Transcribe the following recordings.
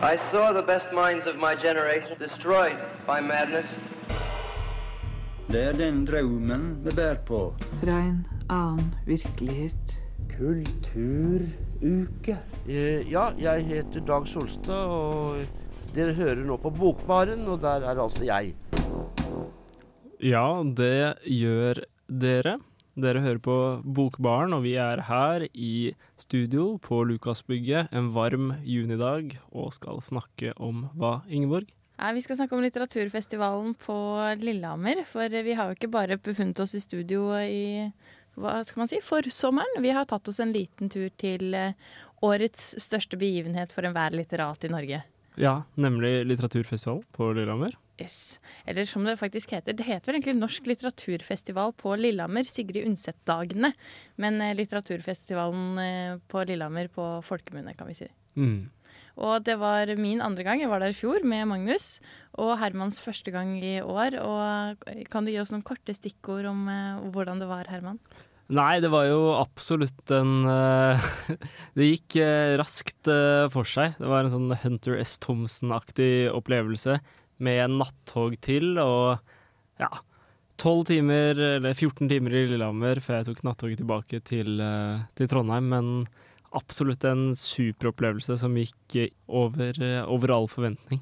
I saw the best minds of my generation destroyed by madness. Det er den drømmen vi bærer på. Fra en annen virkelighet. Kulturuke. Eh, ja, jeg heter Dag Solstad, og dere hører nå på Bokbaren, og der er altså jeg. Ja, det gjør dere. Dere hører på Bokbaren, og vi er her i studio på Lukasbygget en varm junidag og skal snakke om hva, Ingeborg? Vi skal snakke om litteraturfestivalen på Lillehammer. For vi har jo ikke bare befunnet oss i studio i hva skal man si, forsommeren. Vi har tatt oss en liten tur til eh, årets største begivenhet for enhver litterat i Norge. Ja, nemlig litteraturfestivalen på Lillehammer. Yes. Eller som det faktisk heter. Det heter vel egentlig Norsk litteraturfestival på Lillehammer, Sigrid Undset-dagene. Men eh, litteraturfestivalen eh, på Lillehammer på folkemunne, kan vi si. Mm. Og det var min andre gang. Jeg var der i fjor med Magnus. Og Hermans første gang i år. Og kan du gi oss noen korte stikkord om eh, hvordan det var, Herman? Nei, det var jo absolutt en eh, Det gikk eh, raskt eh, for seg. Det var en sånn Hunter S. Thomsen-aktig opplevelse med nattog til og ja 12 timer, eller 14 timer i Lillehammer før jeg tok nattoget tilbake til, til Trondheim. Men absolutt en superopplevelse som gikk over, over all forventning.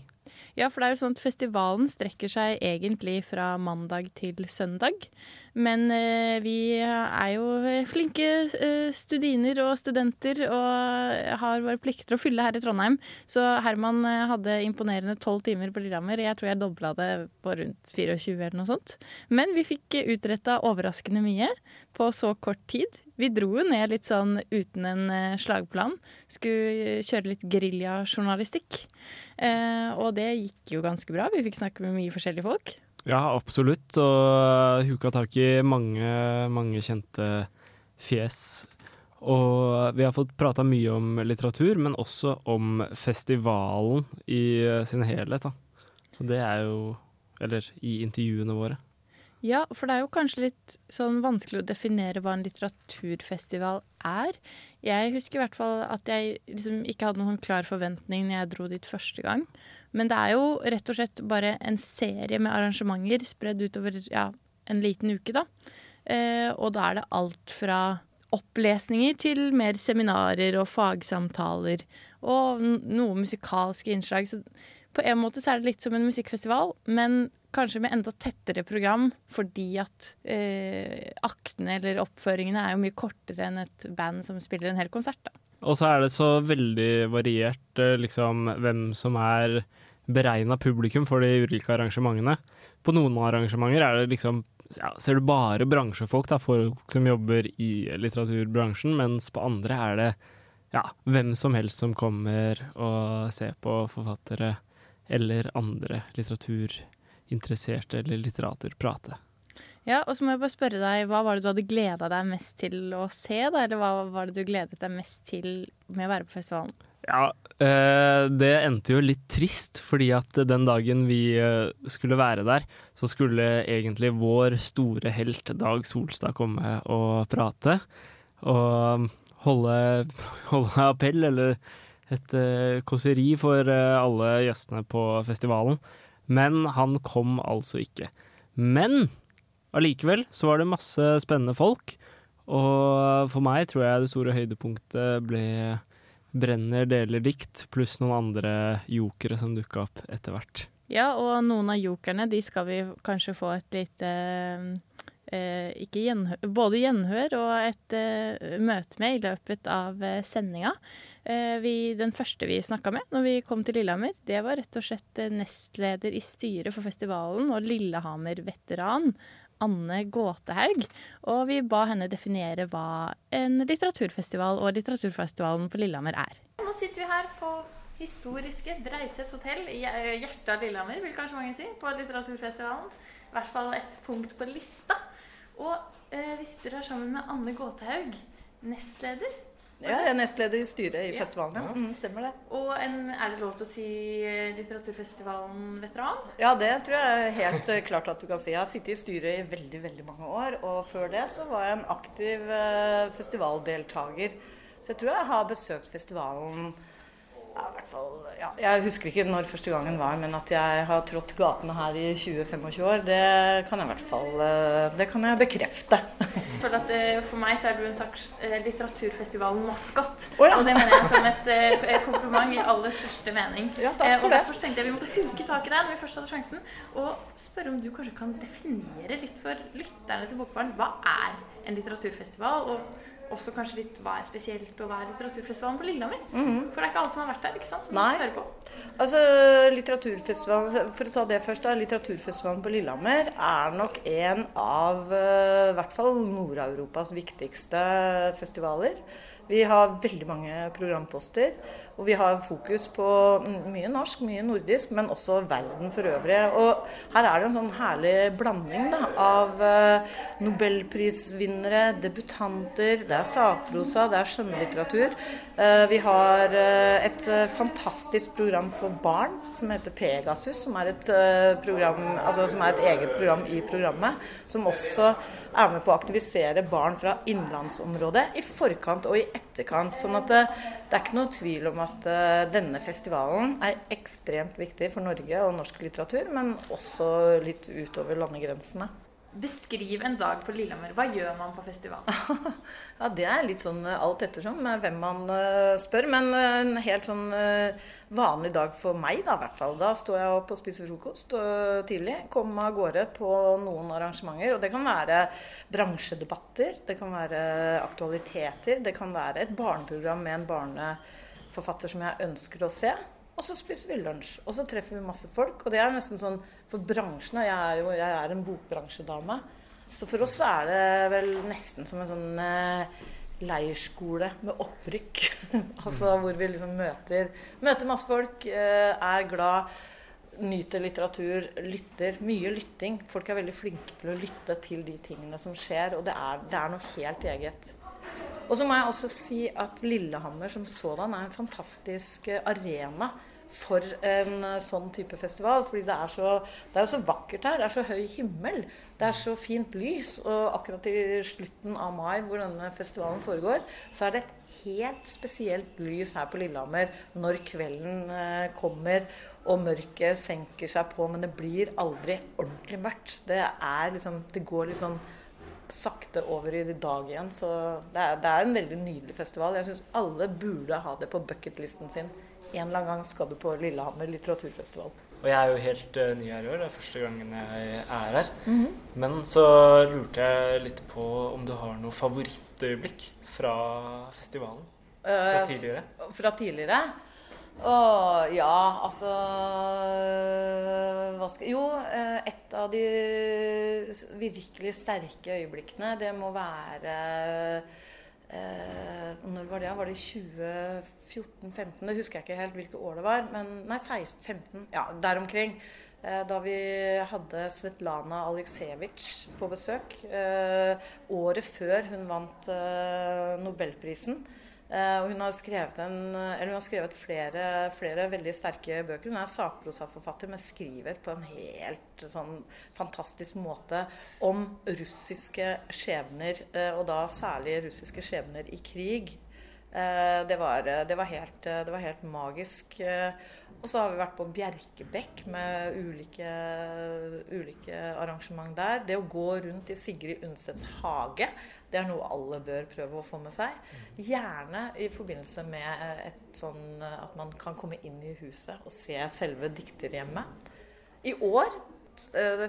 Ja, for det er jo sånn at festivalen strekker seg egentlig fra mandag til søndag. Men eh, vi er jo flinke eh, studiner og studenter og har våre plikter å fylle her i Trondheim. Så Herman eh, hadde imponerende tolv timer på Lillehammer. Jeg tror jeg dobla det på rundt 24 eller noe sånt. Men vi fikk utretta overraskende mye på så kort tid. Vi dro jo ned litt sånn uten en eh, slagplan. Skulle kjøre litt geriljajournalistikk. Eh, og det gikk jo ganske bra. Vi fikk snakke med mye forskjellige folk. Ja, absolutt. Og huka tak i mange, mange kjente fjes. Og vi har fått prata mye om litteratur, men også om festivalen i sin helhet. Da. Og det er jo Eller i intervjuene våre. Ja, for det er jo kanskje litt sånn vanskelig å definere hva en litteraturfestival er. Jeg husker i hvert fall at jeg liksom ikke hadde noen klar forventning når jeg dro dit første gang. Men det er jo rett og slett bare en serie med arrangementer spredd utover ja, en liten uke, da. Eh, og da er det alt fra opplesninger til mer seminarer og fagsamtaler. Og noe musikalske innslag. Så på en måte så er det litt som en musikkfestival, men kanskje med enda tettere program, fordi at eh, aktene eller oppføringene er jo mye kortere enn et band som spiller en hel konsert. da. Og så er det så veldig variert eh, liksom hvem som er beregna publikum for de ulike arrangementene. På noen arrangementer er det liksom ja, ser du bare bransjefolk, da, folk som jobber i litteraturbransjen, mens på andre er det ja, hvem som helst som kommer og ser på forfattere eller andre litteraturinteresserte eller litterater prate. Ja, og så må jeg bare spørre deg, Hva var det du hadde gleda deg mest til å se, da? Eller hva var det du gledet deg mest til med å være på festivalen? Ja, eh, det endte jo litt trist, fordi at den dagen vi eh, skulle være der, så skulle egentlig vår store helt Dag Solstad komme og prate. Og holde, holde appell, eller et uh, kåseri for uh, alle gjestene på festivalen. Men han kom altså ikke. Men allikevel så var det masse spennende folk. Og for meg tror jeg det store høydepunktet ble Brenner deler dikt, pluss noen andre jokere som dukka opp etter hvert. Ja, og noen av jokerne de skal vi kanskje få et lite eh, gjenhør, både gjenhør og et eh, møte med i løpet av eh, sendinga. Eh, vi, den første vi snakka med når vi kom til Lillehammer, det var rett og slett eh, nestleder i styret for festivalen og Lillehammer-veteran. Anne Gåtehaug, og vi ba henne definere hva en litteraturfestival og litteraturfestivalen på Lillehammer er. Nå sitter vi her på historiske Breiset hotell i hjertet av Lillehammer, vil kanskje mange si, på litteraturfestivalen. I hvert fall et punkt på lista. Og eh, vi sitter her sammen med Anne Gåtehaug, nestleder. Ja, jeg er nestleder i styret i Ja. festivalen. Ja. Mm, stemmer det. Og en, er det lov til å si eh, Litteraturfestivalen-veteran? Ja, det tror jeg er helt eh, klart at du kan si. Jeg har sittet i styret i veldig veldig mange år, og før det så var jeg en aktiv eh, festivaldeltaker. Så jeg tror jeg har besøkt festivalen ja, hvert fall, ja, Jeg husker ikke når første gangen var, men at jeg har trådt gatene her i 20-25 år, det kan jeg i hvert fall eh, Det kan jeg bekrefte. For, at, eh, for meg så er du en slags eh, litteraturfestival-maskot. Oh, ja. Og det mener jeg som et kompliment i aller største mening. Ja, takk for og. Derfor tenkte jeg vi måtte hooke tak i deg når vi først hadde sjansen, og spørre om du kanskje kan definere litt for lytterne til Bokbarn hva er en litteraturfestival, og også kanskje litt hva er spesielt å være litteraturfestivalen på Lillehammer. For det er ikke alle som har vært der, ikke sant? Som. Nei. hører på. Altså, litteraturfestivalen, For å ta det først, da. Litteraturfestivalen på Lillehammer er nok en av eh, i hvert fall Nord-Europas viktigste festivaler. Vi har veldig mange programposter, og vi har fokus på mye norsk, mye nordisk, men også verden for øvrig. Og her er det en sånn herlig blanding da, av eh, nobelprisvinnere, debutanter, det er sakprosa, det er skjønnlitteratur. Eh, vi har eh, et fantastisk program for barn som heter Pegasus, som er et, program, altså, som er et eget program i programmet, som også er med på å aktivisere barn fra innlandsområdet i forkant og i etterkant. Sånn at det, det er ikke noe tvil om at eh, denne festivalen er ekstremt viktig for Norge og norsk litteratur, men også litt utover landegrensene. Beskriv en dag på Lillehammer. Hva gjør man på festivalen? Ja, Det er litt sånn eh, alt ettersom med hvem man eh, spør. Men eh, en helt sånn eh, vanlig dag for meg, da hvert fall. Da står jeg opp og spiser frokost eh, tidlig. Kommer av gårde på noen arrangementer. Og det kan være bransjedebatter, det kan være aktualiteter, det kan være et barneprogram med en barneforfatter som jeg ønsker å se. Og så spiser vi lunsj. Og så treffer vi masse folk. Og det er nesten sånn for bransjen. Jeg er jo jeg er en bokbransjedame. Så for oss er det vel nesten som en sånn eh, leirskole med opprykk. altså hvor vi liksom møter, møter masse folk, eh, er glad, nyter litteratur, lytter. Mye lytting. Folk er veldig flinke til å lytte til de tingene som skjer, og det er, det er noe helt eget. Og så må jeg også si at Lillehammer som sådan er en fantastisk eh, arena for en eh, sånn type festival. Fordi det er, så, det er så vakkert her. Det er så høy himmel. Det er så fint lys. Og akkurat i slutten av mai, hvor denne festivalen foregår, så er det et helt spesielt lys her på Lillehammer når kvelden eh, kommer og mørket senker seg på, men det blir aldri ordentlig mørkt. Det er liksom Det går litt sånn sakte over i dag igjen. Så det er, det er en veldig nydelig festival. Jeg syns alle burde ha det på bucketlisten sin. En eller annen gang skal du på Lillehammer litteraturfestival. Og jeg er jo helt uh, ny her i år. Det er første gangen jeg er her. Men så lurte jeg litt på om du har noe favorittøyeblikk fra festivalen? Fra tidligere? tidligere? fra tidligere? Å ja, altså hva skal, Jo, eh, et av de virkelig sterke øyeblikkene, det må være eh, Når var det? Var det 2014-15? Det husker jeg ikke helt hvilke år det var. Men nei, 16-15. Ja, der omkring. Eh, Da vi hadde Svetlana Aleksejevitsj på besøk. Eh, året før hun vant eh, Nobelprisen. Eh, og hun har skrevet, en, eller hun har skrevet flere, flere veldig sterke bøker. Hun er sakprosaforfatter, men skriver på en helt sånn fantastisk måte om russiske skjebner, eh, og da særlig russiske skjebner i krig. Eh, det, var, det, var helt, det var helt magisk. Eh, Og så har vi vært på Bjerkebekk med ulike, ulike arrangement der. Det å gå rundt i Sigrid Undsets hage, det er noe alle bør prøve å få med seg. Gjerne i forbindelse med et sånn at man kan komme inn i huset og se selve dikterhjemmet. I år eh, det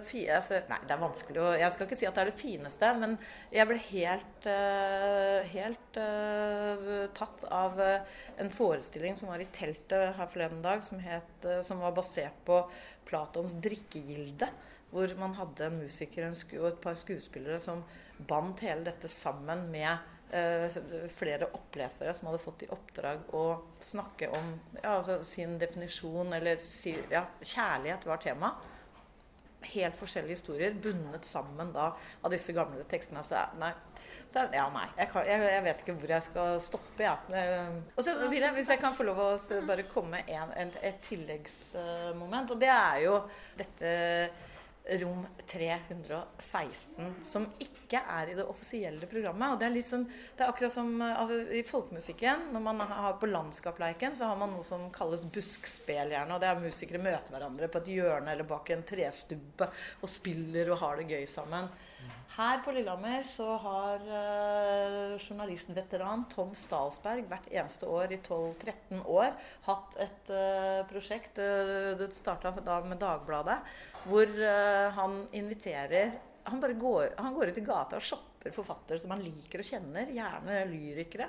Nei, det er vanskelig å Jeg skal ikke si at det er det fineste, men jeg ble helt, eh, helt eh, tatt av eh, en forestilling som var i teltet her forleden dag, som, het, eh, som var basert på Platons drikkegilde. Hvor man hadde en musiker og et par skuespillere som bandt hele dette sammen med eh, flere opplesere som hadde fått i oppdrag å snakke om ja, altså sin definisjon, eller si, ja, kjærlighet var tema helt forskjellige historier bundet sammen da av disse gamle tekstene. Så jeg- nei. Så, ja, nei. Jeg, kan, jeg, jeg vet ikke hvor jeg skal stoppe, jeg. Eh, Og så vil jeg, hvis jeg kan få lov å bare komme med et tilleggsmoment, og det er jo dette Rom 316, som ikke er i det offisielle programmet. og Det er, liksom, det er akkurat som altså, i folkemusikken. Når man har På Landskapleiken, så har man noe som kalles buskspel, gjerne. og Det er musikere møter hverandre på et hjørne eller bak en trestubbe og spiller og har det gøy sammen. Her på Lillehammer så har uh, journalistveteran Tom Stalsberg hvert eneste år i 12-13 år hatt et uh, prosjekt. Uh, det starta da med Dagbladet, hvor han inviterer han, bare går, han går ut i gata og shopper forfattere som han liker og kjenner, gjerne lyrikere.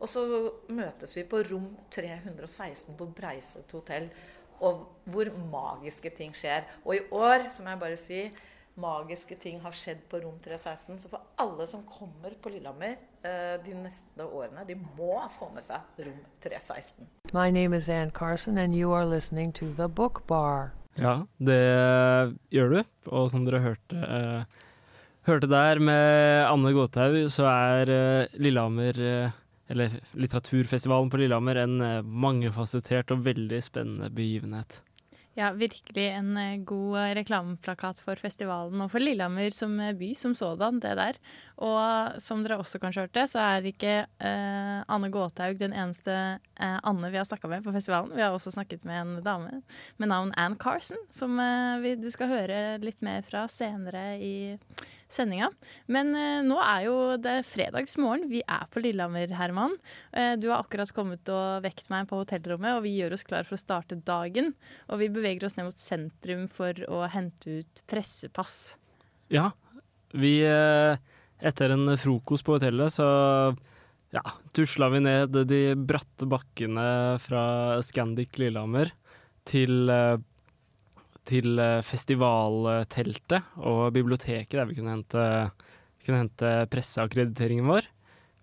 Og så møtes vi på rom 316 på Breiset hotell, og hvor magiske ting skjer. Og i år, så må jeg bare si magiske ting har skjedd på rom 316. Så for alle som kommer på Lillehammer eh, de neste årene, de må få med seg rom 316. My name is Ann Carson, and you are listening to The Book Bar. Ja, det gjør du. Og som dere hørte, uh, hørte der med Anne Gåthaug, så er uh, Lillehammer uh, eller litteraturfestivalen på Lillehammer en mangefasettert og veldig spennende begivenhet. Ja, virkelig en eh, god eh, reklameplakat for festivalen og for Lillehammer som eh, by som sådan, det der. Og som dere også kanskje hørte, så er ikke eh, Anne Gåthaug den eneste eh, Anne vi har snakka med på festivalen. Vi har også snakket med en dame med navn Ann Carson, som eh, vi, du skal høre litt mer fra senere i sendinga. Men eh, nå er jo det fredagsmorgen. Vi er på Lillehammer, Herman. Eh, du har akkurat kommet og vekt meg på hotellrommet, og vi gjør oss klar for å starte dagen. Og vi beveger oss ned mot sentrum for å hente ut pressepass. Ja, vi eh, Etter en frokost på hotellet, så ja, tusla vi ned de bratte bakkene fra Scandic Lillehammer til eh, til eh, festivalteltet og biblioteket, der vi kunne hente, kunne hente presseakkrediteringen vår.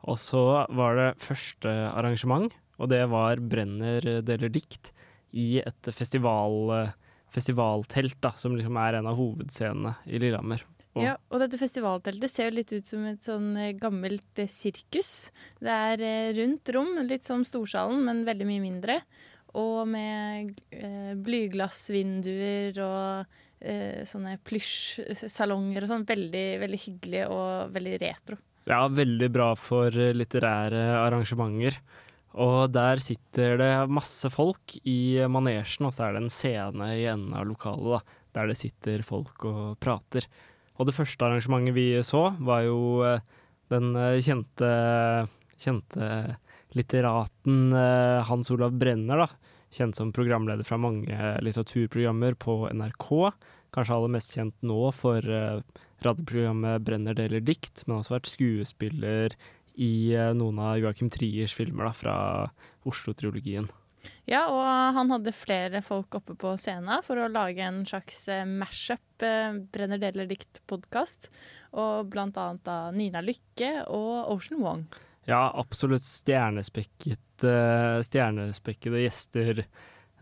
Og så var det første arrangement, og det var Brenner deler dikt i et festival, festivaltelt, da, som liksom er en av hovedscenene i Lillehammer. Og ja, og dette festivalteltet ser jo litt ut som et sånn eh, gammelt eh, sirkus. Det er rundt rom, litt som Storsalen, men veldig mye mindre og med eh, blyglassvinduer og eh, sånne plysjsalonger og sånn. Veldig, veldig hyggelig og veldig retro. Ja, veldig bra for litterære arrangementer. Og der sitter det masse folk i manesjen, og så er det en scene i enden av lokalet da, der det sitter folk og prater. Og det første arrangementet vi så, var jo eh, den eh, kjente, kjente litteraten eh, Hans Olav Brenner, da, kjent som programleder fra mange litteraturprogrammer på NRK. Kanskje aller mest kjent nå for uh, radioprogrammet 'Brenner deler dikt', men også vært skuespiller i uh, noen av Joachim Triers filmer da, fra Oslo-triologien. Ja, og han hadde flere folk oppe på scenen for å lage en slags mash-up, Brenner deler dikt-podkast. Og blant annet da Nina Lykke og Ocean Wong. Ja, absolutt uh, stjernespekkede gjester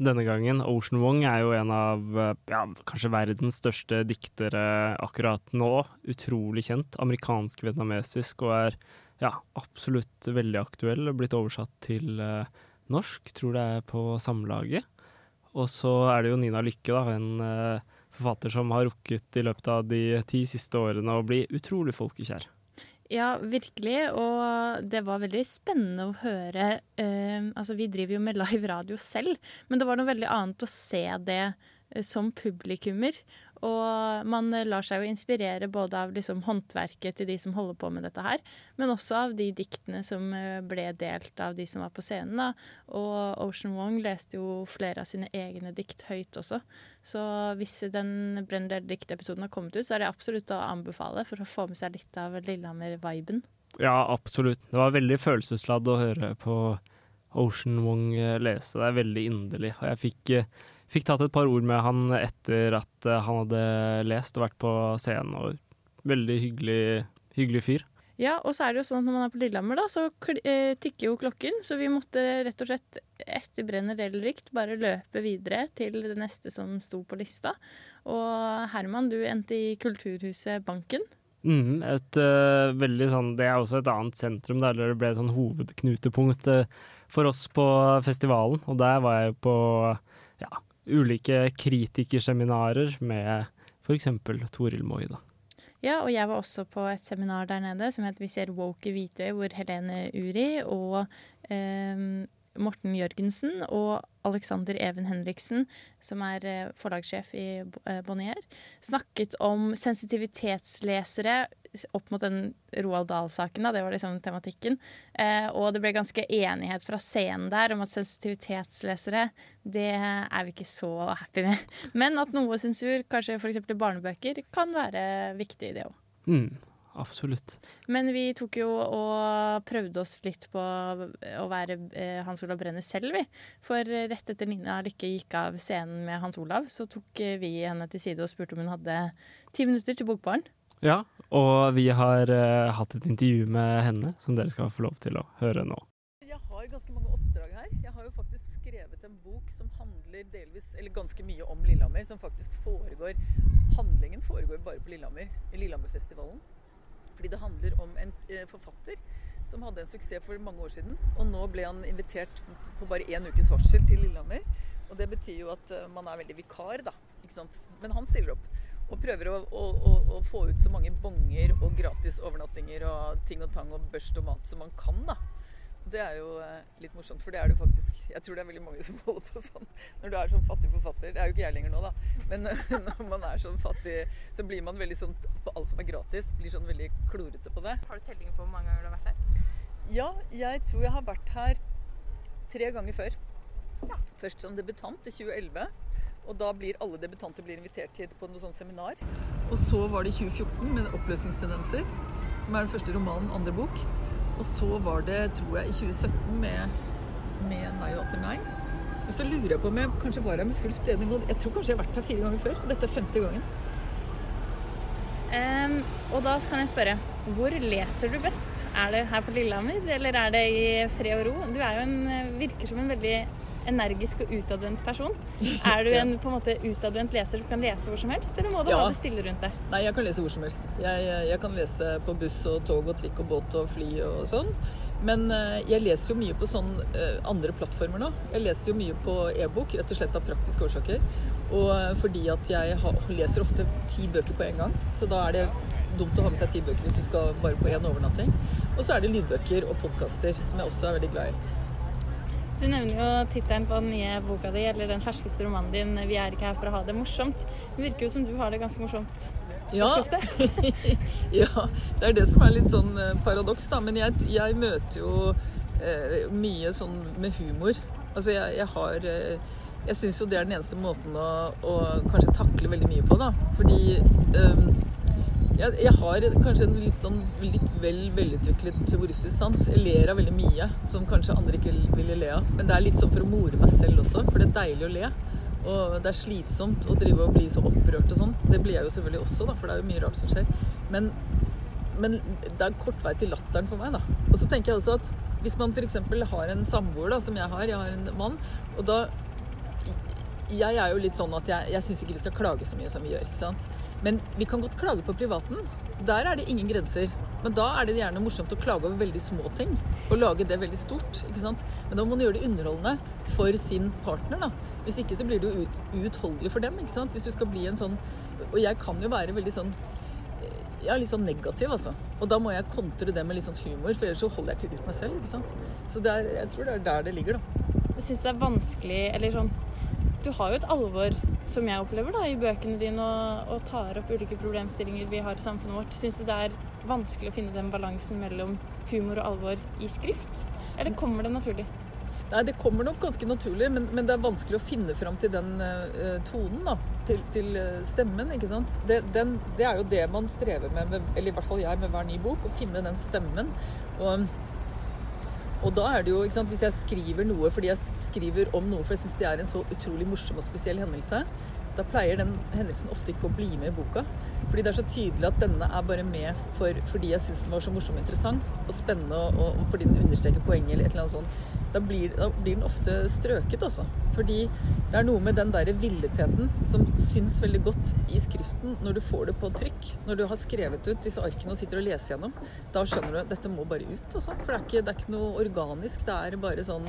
denne gangen. Ocean Wong er jo en av uh, ja, kanskje verdens største diktere akkurat nå. Utrolig kjent. Amerikansk-vietnamesisk og er ja, absolutt veldig aktuell. Blitt oversatt til uh, norsk, tror det er på Samlaget. Og så er det jo Nina Lykke, da, en forfatter som har rukket i løpet av de ti siste årene å bli utrolig folkekjær. Ja, virkelig. Og det var veldig spennende å høre. Uh, altså, vi driver jo med live radio selv, men det var noe veldig annet å se det uh, som publikummer. Og man lar seg jo inspirere både av liksom håndverket til de som holder på med dette her, men også av de diktene som eh, ble delt av de som var på scenen. Da. Og Ocean Wong leste jo flere av sine egne dikt høyt også. Så hvis den Brender-diktepisoden har kommet ut, så er det absolutt å anbefale for å få med seg litt av Lillehammer-viben. Ja, absolutt. Det var veldig følelsesladd å høre på Ocean Wong eh, lese. Det er veldig inderlig. Og jeg fikk eh, Fikk tatt et par ord med han etter at eh, han hadde lest og vært på scenen. og Veldig hyggelig, hyggelig fyr. Ja, og så er det jo sånn at når man er på Lillehammer, da, så eh, tikker jo klokken. Så vi måtte rett og slett, etter Brenner Delrikt bare løpe videre til det neste som sto på lista. Og Herman, du endte i Kulturhuset Banken. Mm, et uh, veldig sånn Det er også et annet sentrum der det ble et sånn hovedknutepunkt uh, for oss på festivalen. Og der var jeg på ja, ulike kritikerseminarer med f.eks. Toril Moi, da. Ja, og jeg var også på et seminar der nede som het Vi ser woke i Hvitøy, hvor Helene Uri og eh, Morten Jørgensen og Alexander Even Henriksen, som er eh, forlagssjef i eh, Bonnier, snakket om sensitivitetslesere opp mot den Roald Dahl-saken. da, Det var liksom tematikken. Eh, og det ble ganske enighet fra scenen der om at sensitivitetslesere, det er vi ikke så happy med. Men at noe sensur, kanskje f.eks. barnebøker, kan være viktig, det òg. Mm, absolutt. Men vi tok jo og prøvde oss litt på å være eh, Hans Olav Brenner selv, vi. For rett etter Nina Lykke gikk av scenen med Hans Olav, så tok eh, vi henne til side og spurte om hun hadde ti minutter til Bokbaren. Ja, og vi har eh, hatt et intervju med henne som dere skal få lov til å høre nå. Jeg har ganske mange oppdrag her. Jeg har jo faktisk skrevet en bok som handler delvis, eller ganske mye om Lillehammer. Som faktisk foregår Handlingen foregår bare på Lillehammer, i Lillehammerfestivalen. Fordi det handler om en eh, forfatter som hadde en suksess for mange år siden. Og nå ble han invitert på bare én ukes varsel til Lillehammer. Og det betyr jo at eh, man er veldig vikar, da. Ikke sant? Men han stiller opp. Og prøver å, å, å, å få ut så mange bonger og gratis overnattinger og ting og tang og børst og mat som man kan, da. Det er jo eh, litt morsomt, for det er det faktisk. Jeg tror det er veldig mange som holder på sånn når du er sånn fattig forfatter. Det er jo ikke jeg lenger nå, da. Men når man er sånn fattig, så blir man veldig sånn på alt som er gratis. Blir sånn veldig klorete på det. Har du telling på hvor mange ganger du har vært her? Ja, jeg tror jeg har vært her tre ganger før. Først som debutant i 2011. Og da blir alle debutanter blir invitert hit på noe sånt seminar. Og så var det i 2014 med 'Oppløsningstendenser', som er den første romanen, andre bok. Og så var det, tror jeg, i 2017 med, med 'Nei og atter nei'. Og så lurer jeg på om jeg kanskje var her med full spredning. Jeg tror kanskje jeg har vært her fire ganger før. og Dette er femte gangen. Um, og da kan jeg spørre, hvor leser du best? Er det her på Lillehammer, eller er det i fred og ro? Du er jo en, virker som en veldig energisk og utadvendt person. Er du en på en måte utadvendt leser som kan lese hvor som helst, eller må du Ja. ha det stille rundt deg? Nei, jeg kan lese hvor som helst. Jeg, jeg kan lese på buss og tog og trikk og båt og fly og sånn. Men eh, jeg leser jo mye på sånn eh, andre plattformer nå. Jeg leser jo mye på e-bok, rett og slett av praktiske årsaker. Og eh, fordi at jeg leser ofte ti bøker på en gang, så da er det dumt å ha med seg ti bøker hvis du skal bare på én overnatting. Og så er det lydbøker og podkaster, som jeg også er veldig glad i. Du nevner jo tittelen på den nye boka di, eller den ferskeste romanen din, 'Vi er ikke her for å ha det morsomt'. Det virker jo som du har det ganske morsomt. Ja. Ja, det er det som er litt sånn eh, paradoks, da. Men jeg, jeg møter jo eh, mye sånn med humor. Altså, jeg, jeg har eh, Jeg syns jo det er den eneste måten å, å kanskje takle veldig mye på, da. Fordi eh, jeg, jeg har kanskje en litt, sånn, litt vel velutviklet humoristisk sans. Jeg ler av veldig mye som kanskje andre ikke ville le av. Men det er litt sånn for å more meg selv også, for det er deilig å le. Og det er slitsomt å drive og bli så opprørt og sånn. Det blir jeg jo selvfølgelig også, da, for det er jo mye rart som skjer. Men, men det er kort vei til latteren for meg, da. Og så tenker jeg også at hvis man f.eks. har en samboer, da, som jeg har, jeg har en mann, og da jeg er jo litt sånn at jeg, jeg syns ikke vi skal klage så mye som vi gjør. ikke sant? Men vi kan godt klage på privaten. Der er det ingen grenser. Men da er det gjerne morsomt å klage over veldig små ting. Og lage det veldig stort. ikke sant? Men da må man gjøre det underholdende for sin partner. da. Hvis ikke så blir det jo ut, uutholdelig for dem. ikke sant? Hvis du skal bli en sånn Og jeg kan jo være veldig sånn ja, litt sånn negativ, altså. Og da må jeg kontre det med litt sånn humor, for ellers så holder jeg ikke ut meg selv. ikke sant? Så er, jeg tror det er der det ligger, da. Jeg syns det er vanskelig Eller sånn Du har jo et alvor som jeg opplever da i bøkene dine, og, og tar opp ulike problemstillinger vi har i samfunnet vårt. Syns du det er vanskelig å finne den balansen mellom humor og alvor i skrift? Eller kommer det naturlig? Nei, det kommer nok ganske naturlig, men, men det er vanskelig å finne fram til den uh, tonen, da. Til, til eh, stemmen, ikke sant. Det, den, det er jo det man strever med, med, eller i hvert fall jeg, med hver ny bok. Å finne den stemmen. Og, og da er det jo, ikke sant, hvis jeg skriver noe fordi jeg skriver om noe for jeg syns det er en så utrolig morsom og spesiell hendelse, da pleier den hendelsen ofte ikke å bli med i boka. Fordi det er så tydelig at denne er bare med for, fordi jeg syns den var så morsom og interessant og spennende, og, og fordi den understreker poenget eller et eller annet sånt. Da blir, da blir den ofte strøket, altså. Fordi det er noe med den der villetheten som syns veldig godt i skriften når du får det på trykk. Når du har skrevet ut disse arkene og sitter og leser gjennom. Da skjønner du at dette må bare ut, altså. For det er ikke, det er ikke noe organisk. Det er bare sånn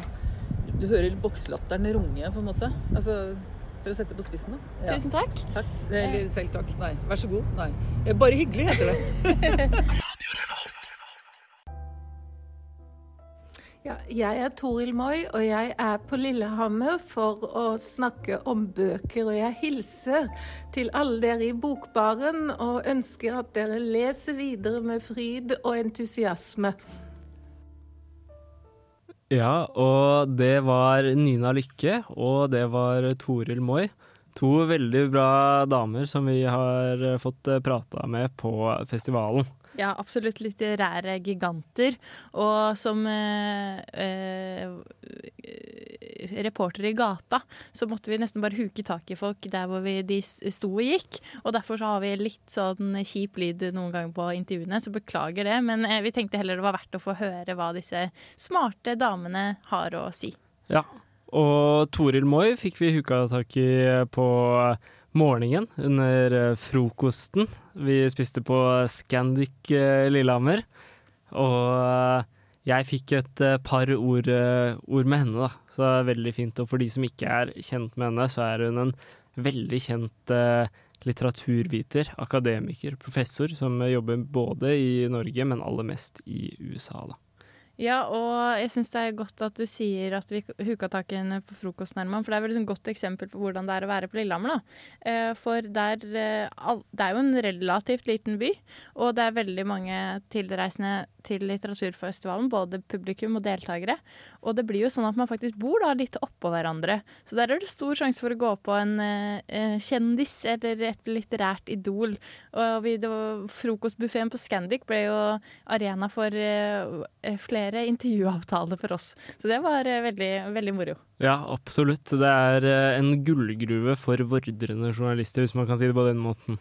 Du hører bokslatteren runge, på en måte. Altså For å sette på spissen, da. Tusen takk. Takk. Eller selv takk. Nei. Vær så god. Nei. Eh, Bare hyggelig, heter det. Ja, jeg er Toril Moi, og jeg er på Lillehammer for å snakke om bøker. Og jeg hilser til alle dere i Bokbaren og ønsker at dere leser videre med fryd og entusiasme. Ja, og det var Nina Lykke, og det var Toril Moi. To veldig bra damer som vi har fått prata med på festivalen. Ja, absolutt litterære giganter. Og som eh, eh, reportere i gata, så måtte vi nesten bare huke tak i folk der hvor vi, de sto og gikk. Og derfor så har vi litt sånn kjip lyd noen ganger på intervjuene, så beklager det. Men eh, vi tenkte heller det var verdt å få høre hva disse smarte damene har å si. Ja, og Toril Moi fikk vi huka tak i på morgenen under eh, frokosten. Vi spiste på Scandic eh, Lillehammer. Og eh, jeg fikk et par ord, ord med henne, da. Så det er veldig fint. Og for de som ikke er kjent med henne, så er hun en veldig kjent litteraturviter, akademiker, professor, som jobber både i Norge, men aller mest i USA, da. Ja, og jeg syns det er godt at du sier at vi huka tak i henne på frokosten, Herman. For det er vel et godt eksempel på hvordan det er å være på Lillehammer, da. Eh, For der eh, Det er jo en relativt liten by, og det er veldig mange tilreisende til litteraturfestivalen, både publikum og deltakere. Og det blir jo sånn at man faktisk bor da litt oppå hverandre. Så der er det stor sjanse for å gå på en eh, eh, kjendis eller et litterært idol. Og vi, Frokostbuffeen på Scandic ble jo arena for eh, eh, flere intervjuavtaler for oss. Så det var eh, veldig, veldig moro. Ja, absolutt. Det er eh, en gullgruve for vordrende journalister, hvis man kan si det på den måten.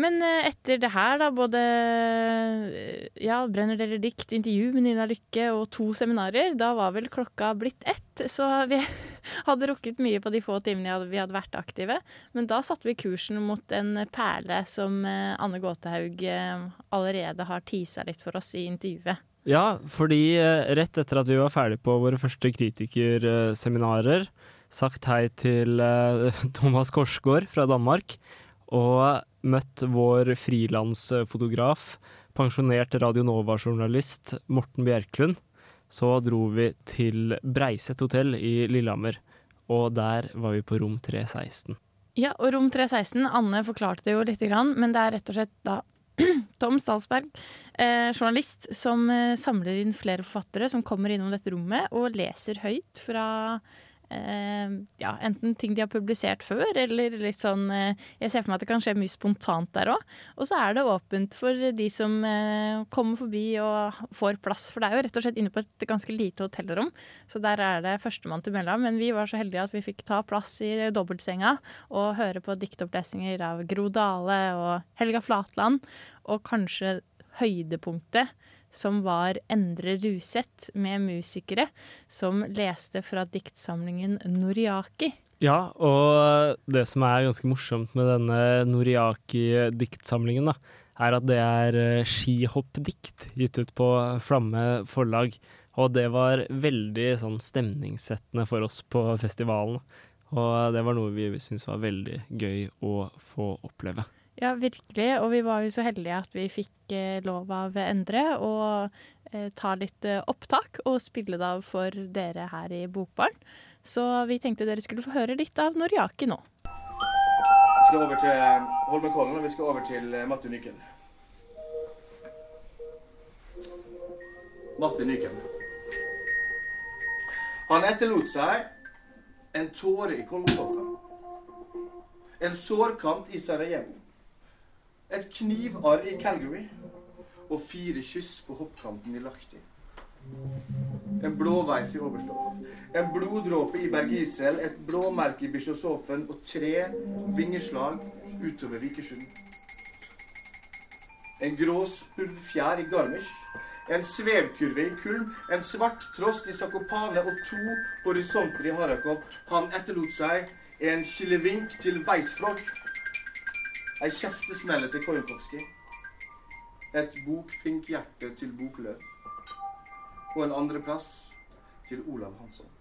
Men eh, etter det her, da, både eh, ja, Brenner dere dikt, intervju med Nina Lykke og to seminarer, da var vel klokka blitt ett. Så vi hadde rukket mye på de få timene vi hadde vært aktive. Men da satte vi kursen mot en perle som eh, Anne Gåtehaug eh, allerede har tisa litt for oss i intervjuet. Ja, fordi rett etter at vi var ferdig på våre første kritikerseminarer, sagt hei til Thomas Korsgaard fra Danmark, og møtt vår frilansfotograf, pensjonert Radio Nova-journalist Morten Bjerklund, så dro vi til Breiset hotell i Lillehammer, og der var vi på rom 316. Ja, og rom 316, Anne forklarte det jo lite grann, men det er rett og slett da Tom Stalsberg, eh, journalist, som eh, samler inn flere forfattere som kommer innom dette rommet og leser høyt fra ja, enten ting de har publisert før, eller litt sånn eh, Jeg ser for meg at det kan skje mye spontant der òg. Og så er det åpent for de som eh, kommer forbi og får plass, for det er jo rett og slett inne på et ganske lite hotellrom. Så der er det førstemann til mellom. Men vi var så heldige at vi fikk ta plass i dobbeltsenga og høre på diktopplesninger av Gro Dale og Helga Flatland, og kanskje høydepunktet som var Endre Ruseth med musikere som leste fra diktsamlingen Noriaki. Ja, og det som er ganske morsomt med denne Noriaki-diktsamlingen, er at det er eh, skihoppdikt gitt ut på Flamme forlag. Og det var veldig sånn stemningssettende for oss på festivalen. Og det var noe vi syntes var veldig gøy å få oppleve. Ja, virkelig. Og vi var jo så heldige at vi fikk eh, lov av Endre å eh, ta litt eh, opptak og spille det av for dere her i Bokbarn. Så vi tenkte dere skulle få høre litt av Noriaki nå. Vi skal over til Holmenkollen, og vi skal over til Matti Nyken. Matti Nyken. Han etterlot seg en tåre i Kolmtåka. En sårkant i Sarajevo. Et knivarr i Calgary. Og fire kyss på hoppkanten i Lahti. En blåveis i Oberstdorf. En bloddråpe i Bergisel, et blåmerke i Bischofshofen og tre vingeslag utover Vikersund. En grå spurvfjær i Garmisch. En svevkurve i Kulm, en svart trost i Sakopane og to horisonter i Harakov. Han etterlot seg en kilevink til Weissflog. Ei kjeftesmelle til Kojenkovskij. Et bokfinkhjerte til Bokløv og en andreplass til Olav Hansson.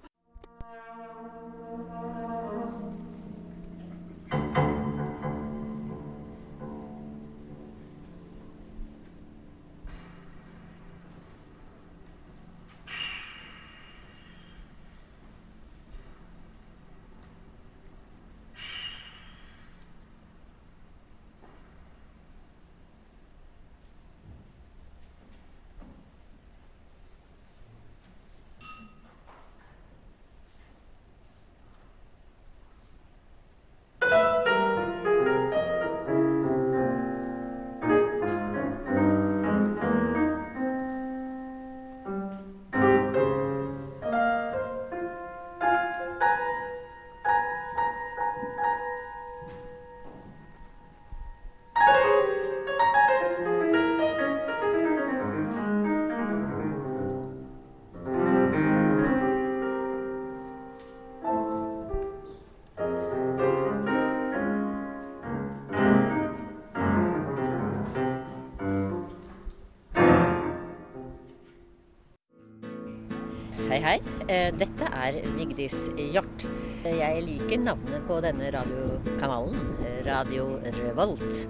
Hei. hei. Dette er Vigdis Hjort. Jeg liker navnet på denne radiokanalen, Radio Revolt.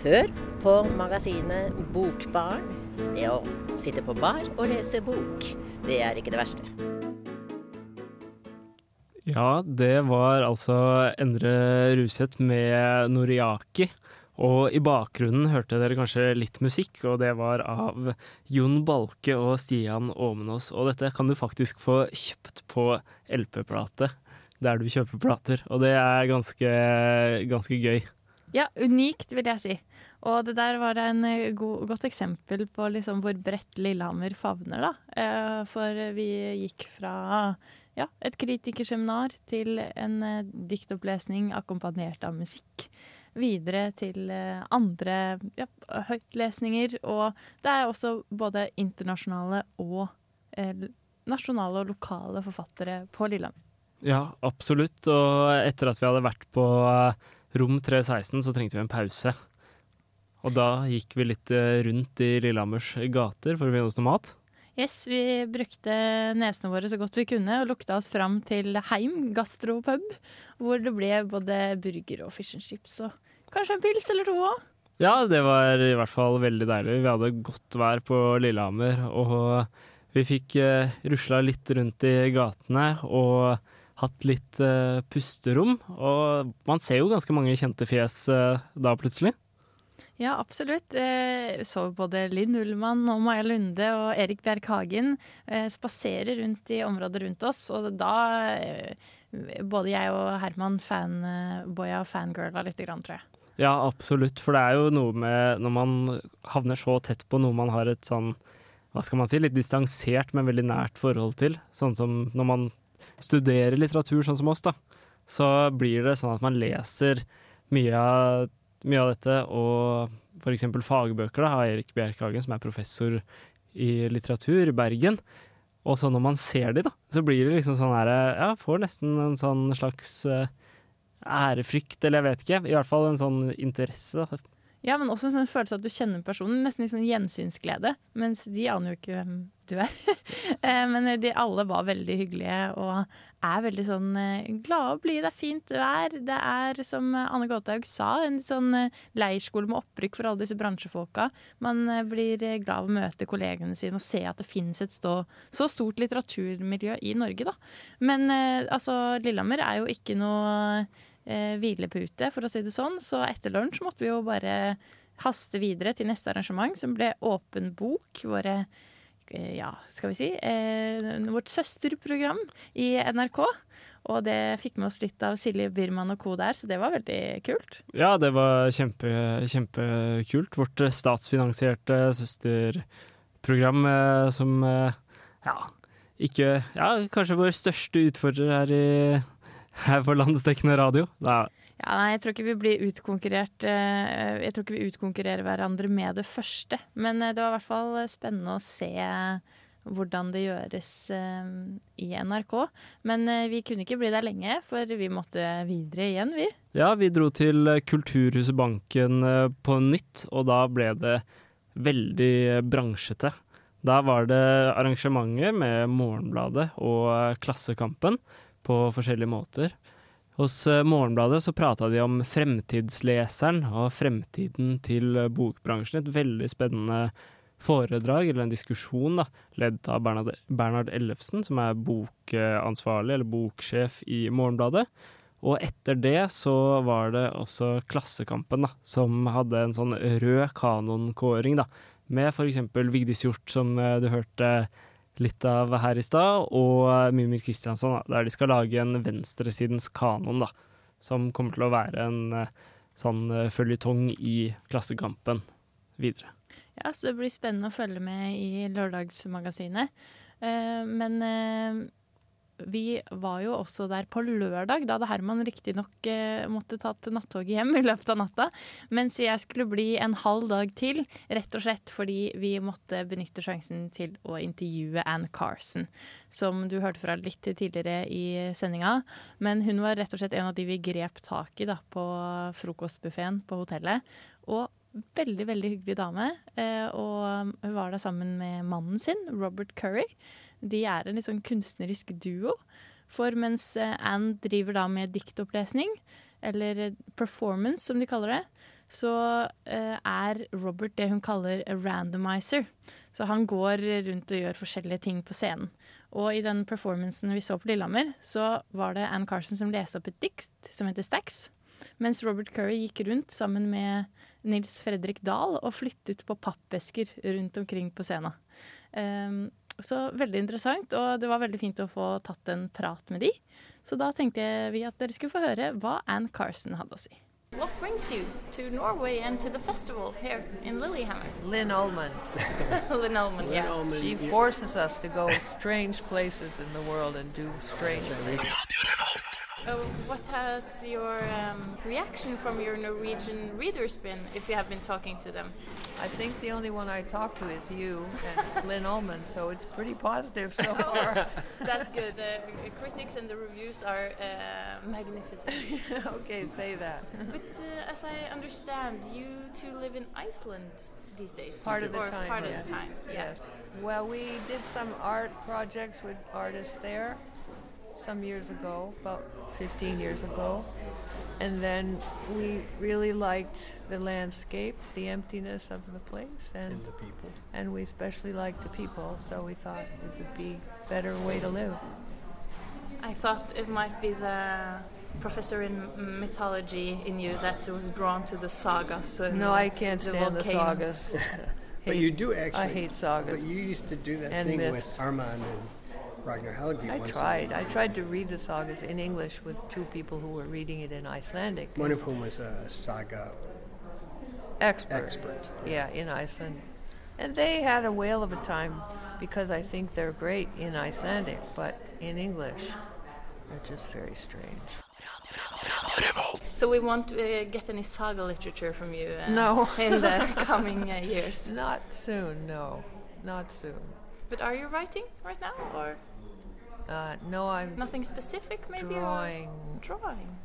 Hør på magasinet Bokbarn. Det å sitte på bar og lese bok, det er ikke det verste. Ja, det var altså Endre Ruseth med Noriaki. Og i bakgrunnen hørte dere kanskje litt musikk, og det var av Jon Balke og Stian Åmenås. Og dette kan du faktisk få kjøpt på LP-plate, der du kjøper plater. Og det er ganske, ganske gøy. Ja, unikt, vil jeg si. Og det der var en eh, god, godt eksempel på liksom hvor bredt Lillehammer favner, da. Eh, For vi gikk fra ja, et kritikerseminar til en eh, diktopplesning akkompagnert av musikk. Videre til eh, andre ja, høytlesninger. Og det er også både internasjonale og eh, nasjonale og lokale forfattere på Lillehammer. Ja, absolutt. Og etter at vi hadde vært på eh, rom 316, så trengte vi en pause. Og da gikk vi litt eh, rundt i Lillehammers gater for å finne oss noe mat. Yes, vi brukte nesene våre så godt vi kunne og lukta oss fram til Heim gastropub, hvor det ble både burger og fish and chips og kanskje en pils eller to òg. Ja, det var i hvert fall veldig deilig. Vi hadde godt vær på Lillehammer, og vi fikk uh, rusla litt rundt i gatene og hatt litt uh, pusterom. Og man ser jo ganske mange kjente fjes uh, da plutselig. Ja, absolutt. Eh, så både Linn Ullmann og Maja Lunde og Erik Bjerk Hagen spaserer rundt i området rundt oss, og da eh, Både jeg og Herman fanboya og fangirla grann, tror jeg. Ja, absolutt. For det er jo noe med når man havner så tett på noe man har et sånn hva skal man si, litt distansert, men veldig nært forhold til. Sånn som når man studerer litteratur, sånn som oss, da. Så blir det sånn at man leser mye av, mye av dette, og eksempel fagbøker da, av Erik Bjerkhagen, som er professor i litteratur i Bergen. Og så når man ser de, da, så blir det liksom sånn her Ja, får nesten en sånn slags eh, ærefrykt, eller jeg vet ikke. I hvert fall en sånn interesse. Da. Ja, men også en sånn følelse at du kjenner personen. Nesten litt sånn gjensynsglede. Mens de aner jo ikke hvem du er. Eh, men de alle var veldig hyggelige og er veldig sånn eh, glade og blide. Det er fint er. Det er, som Anne Gåthaug sa, en sånn eh, leirskole med opprykk for alle disse bransjefolka. Man blir glad av å møte kollegene sine og se at det finnes et stå, så stort litteraturmiljø i Norge, da. Men altså, Lillehammer er jo ikke noe eh, hvilepute, for å si det sånn. Så etter lunsj måtte vi jo bare haste videre til neste arrangement, som ble Åpen bok. Våre ja, skal vi si eh, vårt søsterprogram i NRK. Og det fikk med oss litt av Silje Birman og co. der, så det var veldig kult. Ja, det var kjempe, kjempekult. Vårt statsfinansierte søsterprogram eh, som eh, ja, ikke Ja, kanskje vår største utfordrer her i her på landsdekkende radio. Da. Ja, nei, jeg tror ikke vi blir utkonkurrert eh, Jeg tror ikke vi utkonkurrerer hverandre med det første. Men eh, det var i hvert fall spennende å se hvordan det gjøres i NRK. Men vi kunne ikke bli der lenge, for vi måtte videre igjen, vi. Ja, vi dro til Kulturhuset Banken på nytt, og da ble det veldig bransjete. Da var det arrangementer med Morgenbladet og Klassekampen på forskjellige måter. Hos Morgenbladet så prata de om fremtidsleseren og fremtiden til bokbransjen. Et veldig spennende foredrag, eller en diskusjon, da, ledd av Bernard, Bernhard Ellefsen, som er bokansvarlig, eller boksjef i Morgenbladet. Og etter det så var det også Klassekampen, da, som hadde en sånn rød kanonkåring, da, med eksempel Vigdis Hjort, som du hørte litt av her i stad, og Mimir Kristiansson, der de skal lage en venstresidens kanon, da, som kommer til å være en sånn føljetong i Klassekampen videre. Ja, så det blir spennende å følge med i Lørdagsmagasinet. Eh, men eh, vi var jo også der på lørdag. Da hadde Herman riktignok eh, måtte tatt nattoget hjem i løpet av natta. Mens jeg skulle bli en halv dag til, rett og slett fordi vi måtte benytte sjansen til å intervjue Ann Carson. Som du hørte fra litt tidligere i sendinga. Men hun var rett og slett en av de vi grep tak i da, på frokostbuffeen på hotellet. Og veldig, veldig hyggelig dame. Eh, og hun var der sammen med mannen sin, Robert Curry. De er en litt sånn kunstnerisk duo. For mens eh, Anne driver da med diktopplesning, eller eh, performance som de kaller det, så eh, er Robert det hun kaller a randomizer. Så han går rundt og gjør forskjellige ting på scenen. Og i den performancen vi så på Lillehammer, så var det Anne Carson som leste opp et dikt som heter Stax. Mens Robert Curry gikk rundt sammen med Nils Fredrik Dahl og flyttet på pappesker rundt omkring på scenen. Um, så veldig interessant, og det var veldig fint å få tatt en prat med de. Så da tenkte vi at dere skulle få høre hva Anne Carson hadde å si. What brings you to Norway and to the festival here in Lillehammer? Lynn Ullman. Lynn Ullman, yeah. She forces us to go strange places in the world and do strange things. Uh, what has your um, reaction from your Norwegian readers been if you have been talking to them? I think the only one I talk to is you and Lynn Ullman, so it's pretty positive so far. That's good. The critics and the reviews are uh, magnificent. okay, say that. But uh, as I understand, you two live in Iceland these days. Part of the or time. Part yes. of the time. Yeah. Yes. Well, we did some art projects with artists there some years ago, about 15 years ago. And then we really liked the landscape, the emptiness of the place, and, And the people. And we especially liked the people, so we thought it would be a better way to live. I thought it might be the professor in mythology in you that was drawn to the sagas. And No, I can't the stand the sagas. But you do actually. I hate sagas. But you used to do that And thing myths. with Armand and Ragnar Helgi. I once tried. I tried to read the sagas in English with two people who were reading it in Icelandic. One of whom was a saga expert. expert. Yeah, in Iceland. And they had a whale of a time because I think they're great in Icelandic, but in English, they're just very strange. So we won't uh, get any saga literature from you uh, No. in the coming uh, years. Not soon, no. Not soon. But are you writing right now, or Uh, no, I'm nothing specific? Maybe or- drawing drawing.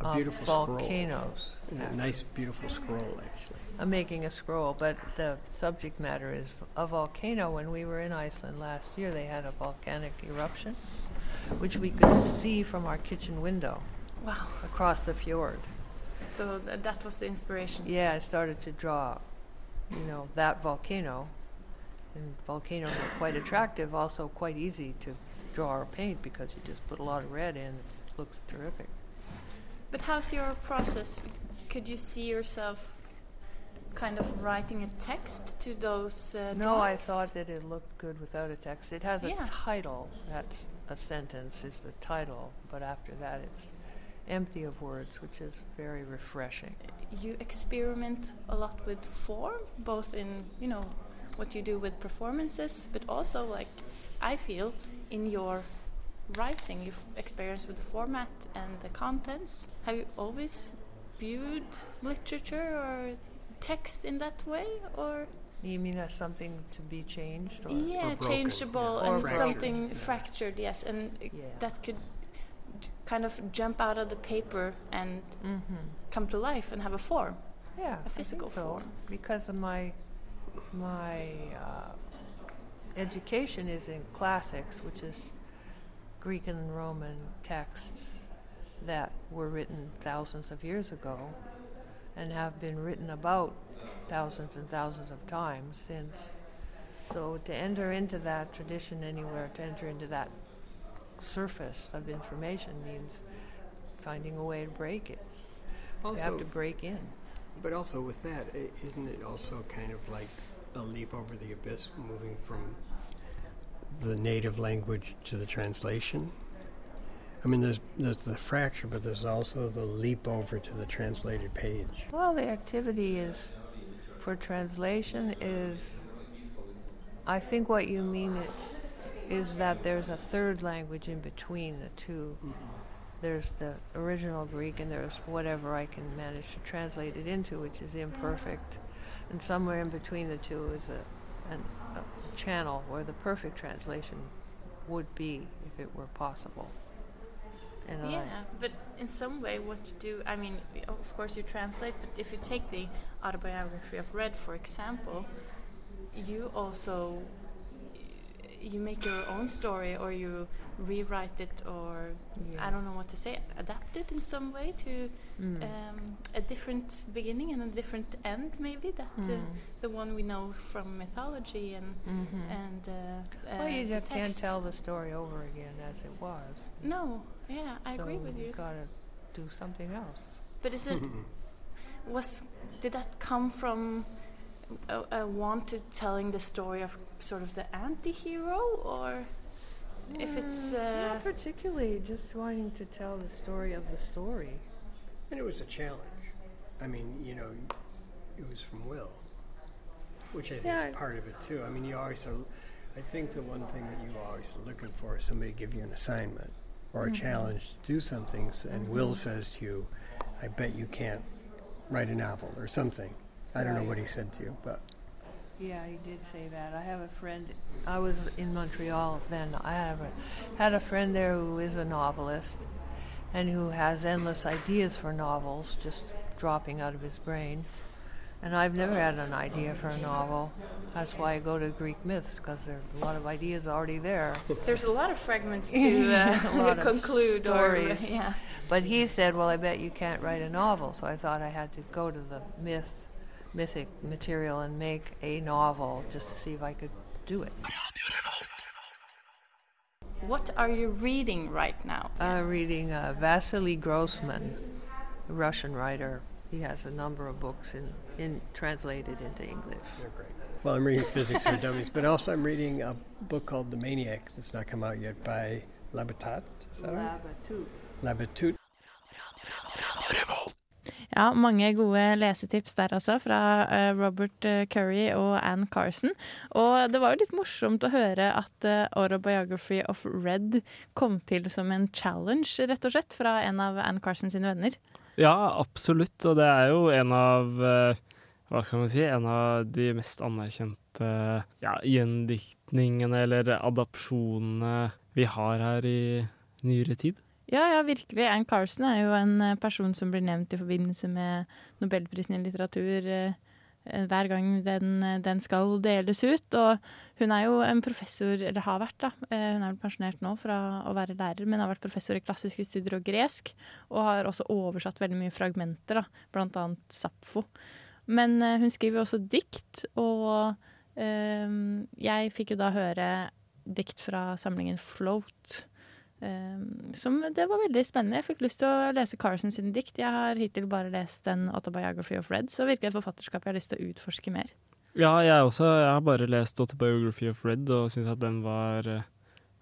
A of beautiful scroll. volcanoes. A nice, beautiful scroll, actually. I'm making a scroll, but the subject matter is a volcano. When we were in Iceland last year, they had a volcanic eruption, which we could see from our kitchen window Wow. across the fjord. So th- that was the inspiration. Yeah, I started to draw, you know, that volcano. And volcanoes are quite attractive, also quite easy to draw or paint because you just put a lot of red in. It looks terrific. But how's your process? Could you see yourself kind of writing a text to those uh, No, I thought that it looked good without a text. It has a Yeah. title. That's a sentence is the title, but after that it's empty of words, which is very refreshing. you experiment a lot with form, both in you know what you do with performances, but also like I feel in your writing, your experience with the format and the contents. Have you always viewed literature or text in that way, or You mean as something to be changed, or yeah, changeable Or and fractured. something fractured? Yes, and uh, that could kind of jump out of the paper and come to life and have a form. Yeah, a I think physical so, form. because of my my uh, education is in classics, which is Greek and Roman texts that were written thousands of years ago and have been written about thousands and thousands of times since. So to enter into that tradition anywhere, to enter into that surface of information means finding a way to break it. you have to break in. But also with that, isn't it also kind of like a leap over the abyss, moving from the native language to the translation? I mean, there's there's the fracture, but there's also the leap over to the translated page. Well, the activity is for translation is. I think what you mean is, is that there's a third language in between the 2 mm-hmm. There's the original Greek, and there's whatever I can manage to translate it into, which is imperfect. And somewhere in between the two is a, an, a channel where the perfect translation would be if it were possible. And I- Yeah, but in some way, what you do, I mean, of course you translate, but if you take the autobiography of Red, for example, you also, you make your own story or you rewrite it or Yeah. I don't know what to say, adapt it in some way to Mm. um, a different beginning and a different end, maybe that uh, Mm. the one we know from mythology and Mhm. and uh, well, uh, you the just can't tell the story over again as it was. No, yeah, I agree So with you. gotta do something else. But is it was did that come from a, a want to telling the story of sort of the anti-hero or if it's Mm, uh, not particularly just wanting to tell the story of the story. And it was a challenge. I mean, you know, it was from Will, which I think Yeah. is part of it too. I mean, you always are. I think the one thing that you always are looking for is somebody to give you an assignment or a Mhm. challenge to do something, s- and Will says to you, "I bet you can't write a novel or something." I don't know what he said to you, but Yeah, he did say that. I have a friend. I was in Montreal then. I have a, had a friend there who is a novelist, and who has endless ideas for novels just dropping out of his brain. And I've never had an idea for a novel. That's why I go to Greek myths because there's a lot of ideas already there. there's a lot of fragments to A uh, conclude stories. or yeah But he said, "Well, I bet you can't write a novel." So I thought I had to go to the myth, mythic material and make a novel just to see if I could do it. what are you reading right now Uh, reading uh, Vasily Grossman, a Russian writer. He has a number of books in, in translated into English. they're great. Well, I'm reading Physics for Dummies, but also I'm reading a book called The Maniac that's not come out yet by Labatat. Is that right? Labatut. Ja, mange gode lesetips der altså, fra eh, Robert eh, Curry og Ann Carson. Og det var jo litt morsomt å høre at uh, Autobiography of Red kom til som en challenge, rett og slett, fra en av Ann Carson sine venner. Ja, absolutt. Og det er jo en av eh, Hva skal man si? En av de mest anerkjente ja, gjendiktningene eller adopsjonene vi har her i nyere tid. Ja, ja, virkelig. Anne Carson er jo en eh, person som blir nevnt i forbindelse med Nobelprisen i litteratur eh, eh, hver gang den, den skal deles ut. Og hun er jo en professor, eller har vært, da. Hun er vel pensjonert nå fra å være lærer, men har vært professor i klassiske studier og gresk. Og har også oversatt veldig mye fragmenter, da, blant annet Sapfo. Men hun skriver også dikt, og eh, jeg fikk jo da høre dikt fra samlingen Float. Um, som det var veldig spennende. Jeg fikk lyst til å lese Carson sine dikt. Jeg har hittil bare lest en autobiography of Red, så virkelig et forfatterskap jeg har lyst til å utforske mer. Ja, jeg også. Jeg har bare lest Autobiography of Red og syns at den var, eh,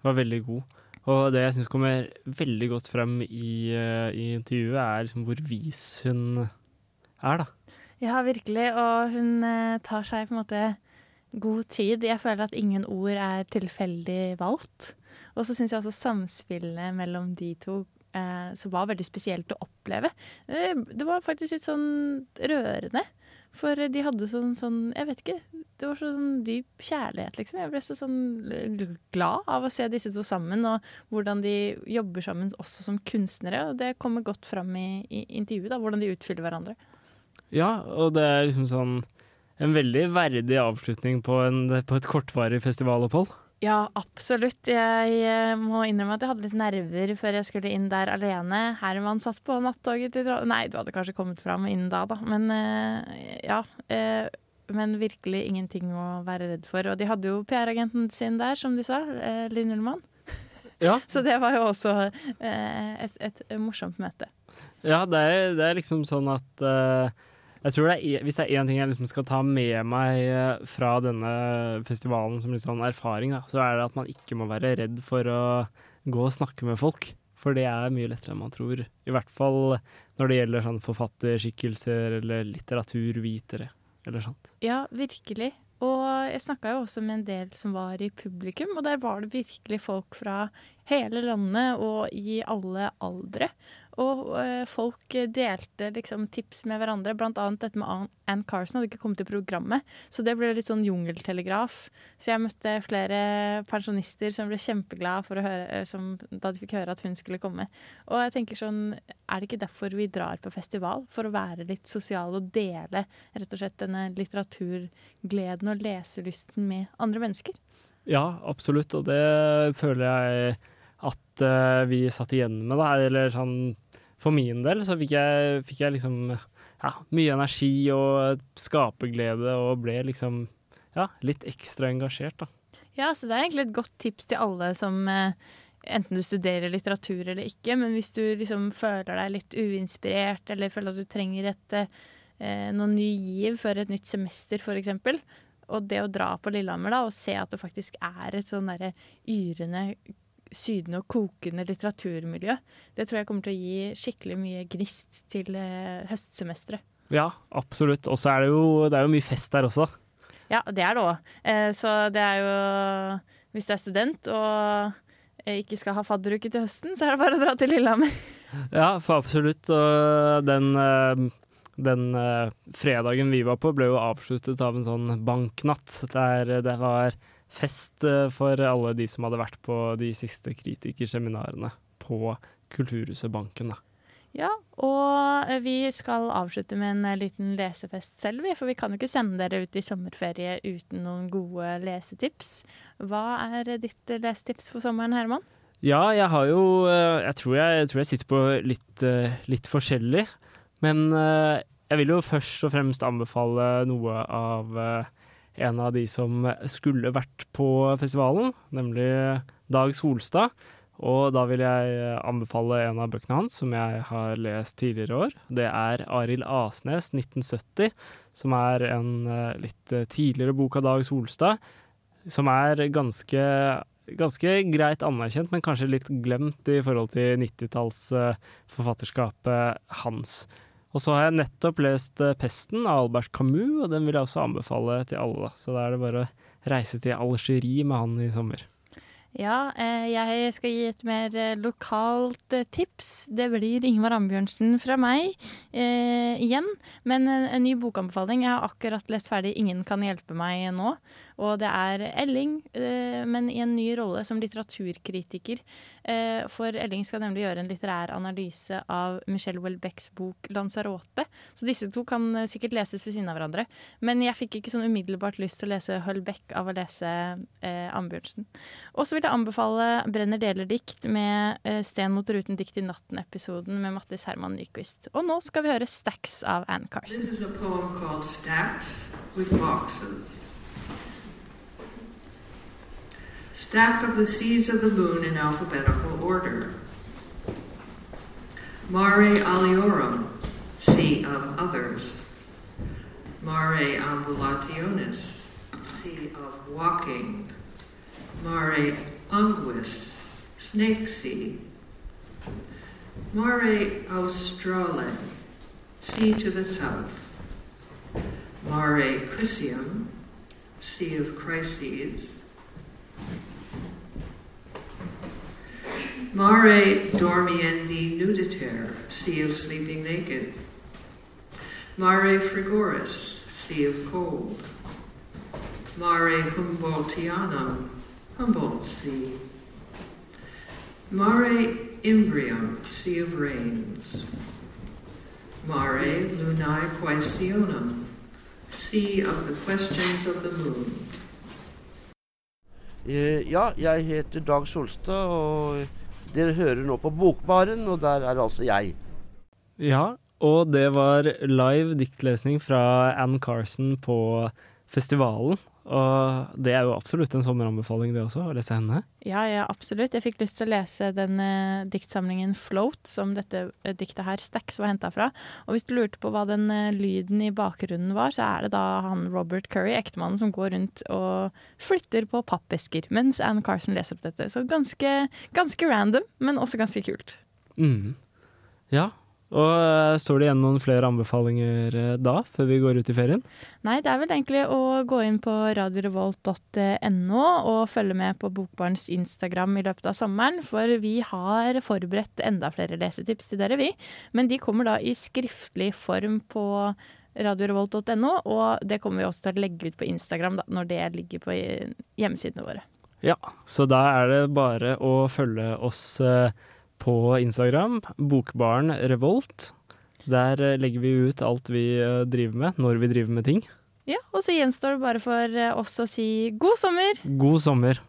var veldig god. Og det jeg syns kommer veldig godt frem i, eh, i intervjuet, er liksom hvor vis hun er, da. Ja, virkelig. Og hun eh, tar seg på en måte god tid. Jeg føler at ingen ord er tilfeldig valgt. Og så syns jeg også samspillet mellom de to eh, som var veldig spesielt å oppleve. Eh, det var faktisk litt sånn rørende. For de hadde sånn, sånn Jeg vet ikke. Det var sånn dyp kjærlighet, liksom. Jeg ble så sånn glad av å se disse to sammen, og hvordan de jobber sammen også som kunstnere. Og det kommer godt fram i, i intervjuet, da, hvordan de utfyller hverandre. Ja, og det er liksom sånn en veldig verdig avslutning på, en, på et kortvarig festivalopphold. Ja, absolutt. Jeg eh, må innrømme at jeg hadde litt nerver før jeg skulle inn der alene. Herman satt på nattoget til Trondheim Nei, du hadde kanskje kommet fram innen da, da. Men eh, ja. eh, men virkelig ingenting å være redd for. Og de hadde jo PR-agenten sin der, som de sa. Linn Ullmann. Ja. Så det var jo også et, et morsomt møte. Ja, det er, det er liksom sånn at Jeg tror det er, Hvis det er én ting jeg liksom skal ta med meg eh, fra denne festivalen som sånn erfaring, da, så er det at man ikke må være redd for å gå og snakke med folk. For det er mye lettere enn man tror. I hvert fall når det gjelder sånn forfatterskikkelser eller litteraturvitere eller sånt. Ja, virkelig. Og jeg snakka jo også med en del som var i publikum, og der var det virkelig folk fra hele landet og i alle aldre. Og eh, folk delte liksom tips med hverandre, annet dette med Ann- Carson hadde ikke kommet til programmet, så det ble litt sånn jungeltelegraf. Så jeg møtte flere pensjonister som ble kjempeglade for å høre, eh, som, da de fikk høre at hun skulle komme. Og jeg tenker sånn, er det ikke derfor vi drar på festival? For å være litt sosiale og dele rett og slett denne litteraturgleden og leselysten med andre mennesker? Ja, absolutt, og det føler jeg at eh, vi satt igjen med, da. Eller sånn For min del så fikk jeg, fikk jeg liksom ja, mye energi og skaperglede og ble liksom ja, litt ekstra engasjert, da. Ja, så det er egentlig et godt tips til alle som eh, enten du studerer litteratur eller ikke, men hvis du liksom føler deg litt uinspirert, eller føler at du trenger et, eh, noen ny giv før et nytt semester, f.eks., og det å dra på Lillehammer da, og se at det faktisk er et sånn yrende, sydende og kokende litteraturmiljø, det tror jeg kommer til å gi skikkelig mye gnist til eh, høstsemesteret. Ja, absolutt. Og så er det jo, det er jo mye fest der også. Ja, det er det òg. Eh, så det er jo Hvis du er student og eh, ikke skal ha fadderuke til høsten, så er det bare å dra til Lillehammer. Ja, for absolutt. Og den, den fredagen vi var på, ble jo avsluttet av en sånn banknatt. Der det var fest eh, for alle de som hadde vært på de siste kritikerseminarene på Kulturhuset Banken. Da. Ja, og eh, vi skal avslutte med en eh, liten lesefest selv. For vi kan jo ikke sende dere ut i sommerferie uten noen gode lesetips. Hva er ditt lesetips for sommeren, Herman? Ja, jeg har jo Jeg tror jeg, jeg, tror jeg sitter på litt, litt forskjellig. Men jeg vil jo først og fremst anbefale noe av en av de som skulle vært på festivalen, nemlig Dag Solstad. Og da vil jeg eh, anbefale en av bøkene hans som jeg har lest tidligere år. Det er Arild Asnes, 1970, som er en eh, litt eh, tidligere bok av Dag Solstad. Som er ganske, ganske greit anerkjent, men kanskje litt glemt i forhold til 90-tallsforfatterskapet hans. Og så har jeg nettopp lest eh, 'Pesten' av Albert Camus, og den vil jeg også anbefale til alle. Så da er det bare å reise til Algerie med han i sommer. Ja, eh, jeg skal gi et mer eh, lokalt eh, tips. Det blir Ingvar Ambjørnsen fra meg eh, igjen. Men en, ny bokanbefaling. Jeg har akkurat lest ferdig 'Ingen kan hjelpe meg' nå. Og det er Elling, eh, men i en ny rolle som litteraturkritiker. Eh, for Elling skal nemlig gjøre en litterær analyse av Michelle Welbecks bok 'Lanzarote'. Så disse to kan sikkert leses ved siden av hverandre. Men jeg fikk ikke sånn umiddelbart lyst til å lese Hølbeck av å lese Ambjørnsen. Og så vil jeg anbefale 'Brenner deler dikt' med eh, Sten mot ruten dikt i natten-episoden med Mattis Herman Nyquist. Og nå skal vi høre 'Stacks' av Anne Carson. Stacks. Stack of the seas of the moon in alphabetical order. Mare aliorum, sea of others. Mare ambulationis, sea of walking. Mare unguis, snake sea. Mare australe, sea to the south. Mare Crisium, Sea of Crises. Mare Dormiendi Nuditer, Sea of Sleeping Naked. Mare Frigoris, Sea of Cold. Mare Humboldtianum, Humboldt Sea. Mare Imbrium, Sea of Rains. Mare Lunae Quaestionum, Sea of the Questions of the Moon. Eh, ja, jeg heter Dag Solstad, og dere hører nå på Bokbaren, og der er altså jeg. Ja, og det var live diktlesning fra Ann Carson på festivalen. Og det er jo absolutt en sommeranbefaling, det også, å lese henne. Ja, ja, absolutt. Jeg fikk lyst til å lese den eh, diktsamlingen 'Float', som dette eh, diktet her, 'Stacks', var henta fra. Og hvis du lurte på hva den eh, lyden i bakgrunnen var, så er det da han Robert Curry, ektemannen, som går rundt og flytter på pappesker mens Anne Carson leser opp dette. Så ganske, ganske random, men også ganske kult. Mm. Ja, og eh, står det igjen noen flere anbefalinger eh, da, før vi går ut i ferien? Nei, det er vel egentlig å gå inn på radiorevolt.no og følge med på Bokbarns Instagram i løpet av sommeren, for vi har forberedt enda flere lesetips til dere, vi. Men de kommer da i skriftlig form på radiorevolt.no, og det kommer vi også til å legge ut på Instagram da, når det ligger på hjemmesidene våre. Ja, så da er det bare å følge oss eh, på Instagram, Bokbaren Revolt. Der eh, legger vi ut alt vi eh, driver med, når vi driver med ting. Ja, og så gjenstår det bare for eh, oss å si god sommer! God sommer.